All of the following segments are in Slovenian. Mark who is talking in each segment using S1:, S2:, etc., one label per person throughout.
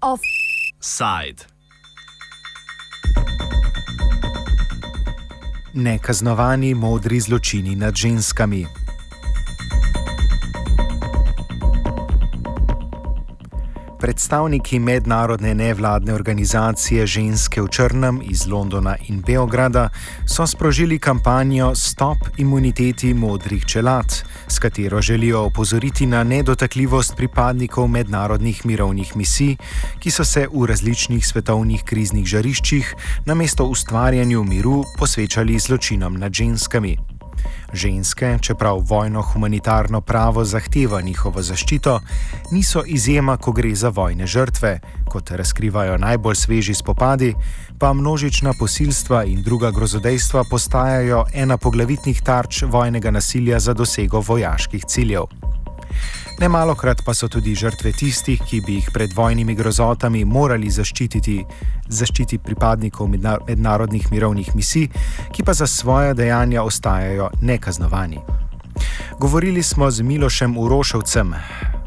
S1: Offside.
S2: Nekaznovani modri zločini nad ženskami. Predstavniki mednarodne nevladne organizacije Ženske v Črnem iz Londona in Beograda so sprožili kampanjo Stop imuniteti modrih čelad, s katero želijo opozoriti na nedotakljivost pripadnikov mednarodnih mirovnih misij, ki so se v različnih svetovnih kriznih žariščih namesto ustvarjanju miru posvečali zločinom nad ženskami. Ženske, čeprav vojno humanitarno pravo zahteva njihovo zaščito, niso izjema, ko gre za vojne žrtve, kot razkrivajo najbolj sveži spopadi, pa množična posilstva in druga grozodejstva postajajo ena poglavitnih tarč vojnega nasilja za dosego vojaških ciljev. Nemalokrat pa so tudi žrtve tistih, ki bi jih pred vojnimi grozotami morali zaščititi, zaščiti pripadnikov mednarodnih mirovnih misij, ki pa za svoje dejanja ostajajo nekaznovani. Govorili smo z Milošem Uroševcem.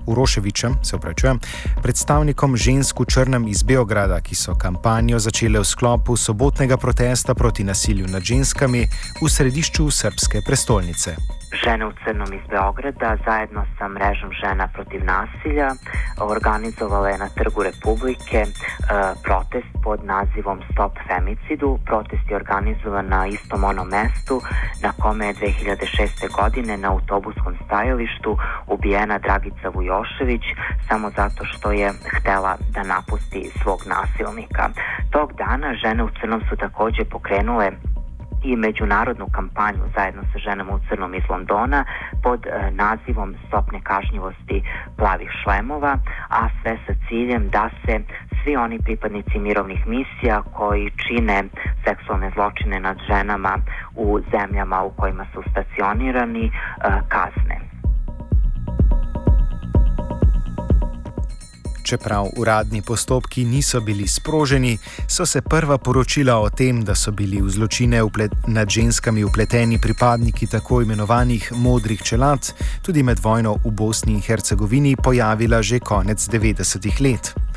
S2: Uroševičem, se upravičujem, predstavnikom žensk v Črnem iz Beograda, ki so kampanjo začele v sklopu sobotnega protesta proti nasilju nad ženskami v središču srpske prestolnice.
S3: Žene u Crnom iz Beograda zajedno sa mrežom žena protiv nasilja organizovala je na Trgu Republike e, protest pod nazivom Stop femicidu. Protest je organizovan na istom onom mestu na kome je 2006. godine na autobuskom stajalištu ubijena Dragica Vujošević samo zato što je htela da napusti svog nasilnika. Tog dana žene u Crnom su takođe pokrenule i međunarodnu kampanju zajedno sa ženama u crnom iz Londona pod e, nazivom Stop nekažnjivosti plavih šlemova, a sve sa ciljem da se svi oni pripadnici mirovnih misija koji čine seksualne zločine nad ženama u zemljama u kojima su stacionirani e, kazne.
S2: Čeprav uradni postopki niso bili sproženi, so se prva poročila o tem, da so bili v zločine nad ženskami upleteni pripadniki tako imenovanih modrih čelad, tudi med vojno v Bosni in Hercegovini, pojavila že konec 90-ih let.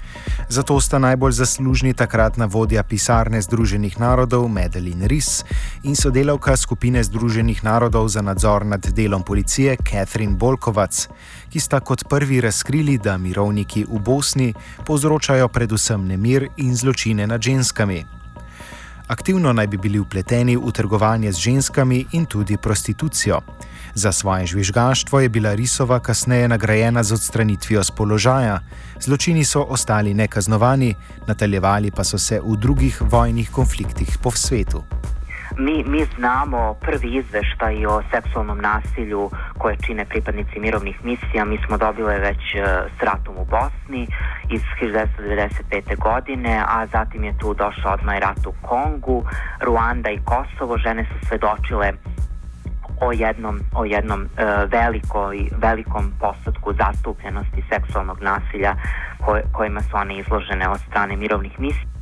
S2: Zato sta najbolj zaslužni takratna vodja pisarne Združenih narodov Medelin Ris in sodelavka skupine Združenih narodov za nadzor nad delom policije Catherine Bolkovac, ki sta kot prvi razkrili, da mirovniki v Bosni povzročajo predvsem nemir in zločine nad ženskami. Aktivno naj bi bili upleteni v trgovanje z ženskami in tudi prostitucijo. Za svoje žvižgaštvo je bila Risova kasneje nagrajena z odstranitvijo z položaja, zločini so ostali nekaznovani, nadaljevali pa so se v drugih vojnih konfliktih po svetu.
S3: Mi, mi znamo prvi izveštaj o seksualnom nasilju koje čine pripadnici mirovnih misija. Mi smo dobili već uh, s ratom u Bosni iz 1995. godine, a zatim je tu došao odmah rat u Kongu, Ruanda i Kosovo. Žene su svedočile o jednom, o jednom uh, velikoj, velikom postotku zastupljenosti seksualnog nasilja koj, kojima su one izložene od strane mirovnih misija.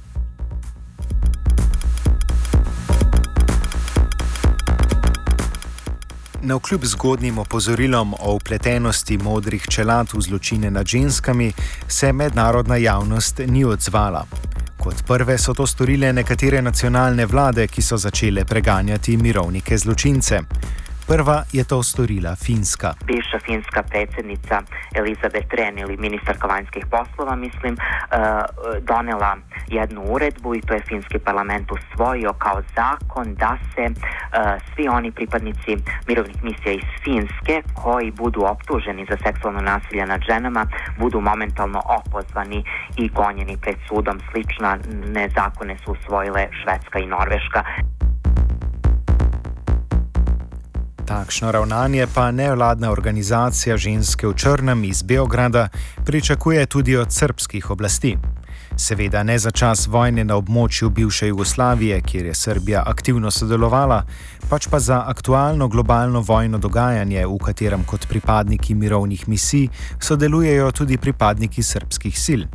S2: Na kljub zgodnim opozorilom o upletenosti modrih čelad v zločine nad ženskami se mednarodna javnost ni odzvala. Kot prve so to storile nekatere nacionalne vlade, ki so začele preganjati mirovnike zločince. Prva je to storila Finska.
S3: Bivša finska predsjednica Elizabeth Ren ili ministarka vanjskih poslova, mislim, uh, donela jednu uredbu i to je finski parlament usvojio kao zakon da se uh, svi oni pripadnici mirovnih misija iz Finske koji budu optuženi za seksualno nasilje nad ženama budu momentalno opozvani i gonjeni pred sudom. Slična nezakone su usvojile Švedska i Norveška.
S2: Takšno ravnanje pa nevladna organizacija Ženske v Črnem iz Beograda pričakuje tudi od srpskih oblasti. Seveda ne za čas vojne na območju bivše Jugoslavije, kjer je Srbija aktivno sodelovala, pač pa za aktualno globalno vojno dogajanje, v katerem kot pripadniki mirovnih misij sodelujejo tudi pripadniki srpskih sil.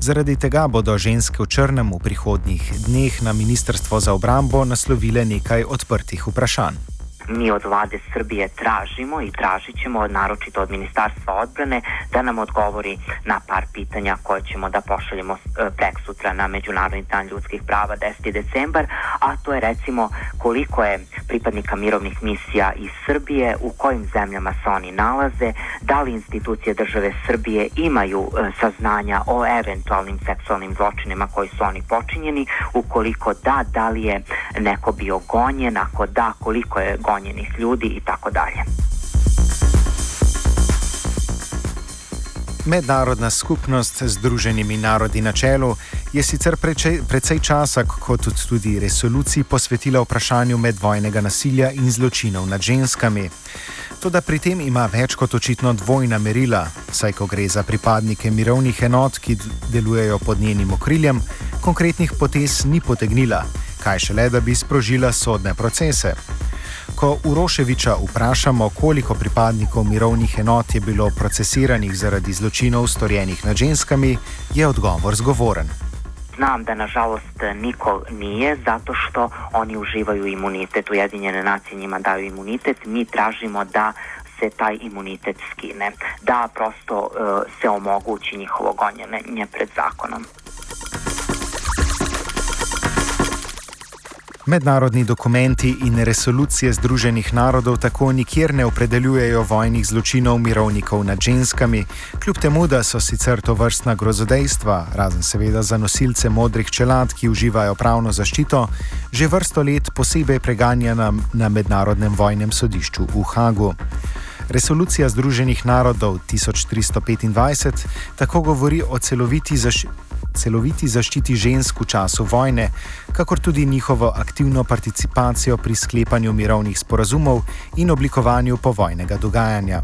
S2: Zaradi tega bodo ženske v črnem v prihodnjih dneh na Ministrstvo za obrambo naslovile nekaj odprtih vprašanj.
S3: Mi od vlade Srbije tražimo i tražit ćemo, naročito od Ministarstva odbrane, da nam odgovori na par pitanja koje ćemo da pošaljemo e, prek sutra na Međunarodni dan ljudskih prava 10. decembar, a to je recimo koliko je pripadnika mirovnih misija iz Srbije, u kojim zemljama se oni nalaze, da li institucije države Srbije imaju e, saznanja o eventualnim seksualnim zločinima koji su oni počinjeni, ukoliko da, da li je neko bio gonjen, ako da, koliko je gonjen gonjenih ljudi i tako dalje.
S2: Mednarodna skupnost z Združenimi narodi na čelu je sicer precej časa, kot tudi resoluciji, posvetila vprašanju medvojnega nasilja in zločinov nad ženskami. Toda pri tem ima več kot očitno dvojna merila, saj ko gre za pripadnike mirovnih enot, ki delujejo pod njenim okriljem, konkretnih potez ni potegnila, kaj šele da bi sprožila sodne procese. Ko Uroševiča vprašamo, koliko pripadnikov mirovnih enot je bilo procesiranih zaradi zločinov storjenih nad ženskami, je odgovor zgovoren.
S3: Znam da nažalost niko nije zato što oni uživaju imunitet. Ujedinjene nacije njima daju imunitet. Mi tražimo da se taj imunitet skine. Da prosto uh, se omogući njihovo gonjenje pred zakonom.
S2: Mednarodni dokumenti in resolucije Združenih narodov tako nikjer ne opredeljujejo vojnih zločinov mirovnikov nad ženskami, kljub temu, da so sicer to vrstna grozodejstva, razen seveda za nosilce modrih čelad, ki uživajo pravno zaščito, že vrsto let posebej preganjena na Mednarodnem vojnem sodišču v Hagu. Resolucija Združenih narodov 1325 tako govori o celoviti zaščiti celoviti zaščiti žensk v času vojne, kakor tudi njihovo aktivno participacijo pri sklepanju mirovnih sporazumov in oblikovanju povojnega dogajanja.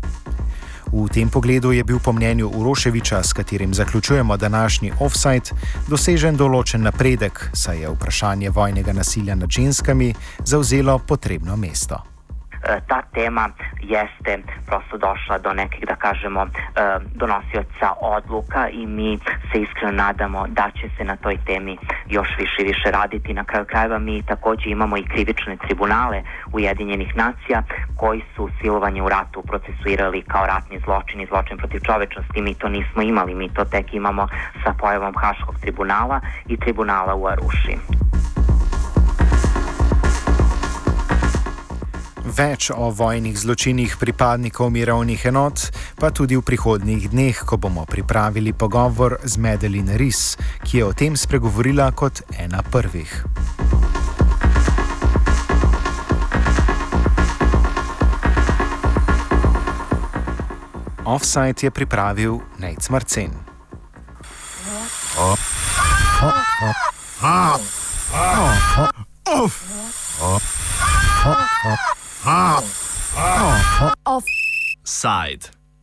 S2: V tem pogledu je bil po mnenju Uroševiča, s katerim zaključujemo današnji offside, dosežen določen napredek, saj je vprašanje vojnega nasilja nad ženskami zauzelo potrebno mesto.
S3: E, ta tema jeste prosto došla do nekih, da kažemo, e, donosioca odluka i mi se iskreno nadamo da će se na toj temi još više i više raditi. Na kraju krajeva mi takođe imamo i krivične tribunale Ujedinjenih nacija koji su silovanje u ratu procesuirali kao ratni zločin i zločin protiv čovečnosti. Mi to nismo imali, mi to tek imamo sa pojavom Haškog tribunala i tribunala u Aruši.
S2: Več o vojnih zločinih pripadnikov mirovnih enot pa tudi v prihodnjih dneh, ko bomo pripravili pogovor z Medelin Ris, ki je o tem spregovorila kot ena prvih. Offside je pripravil Nec Marcen. Off. Off. Offside.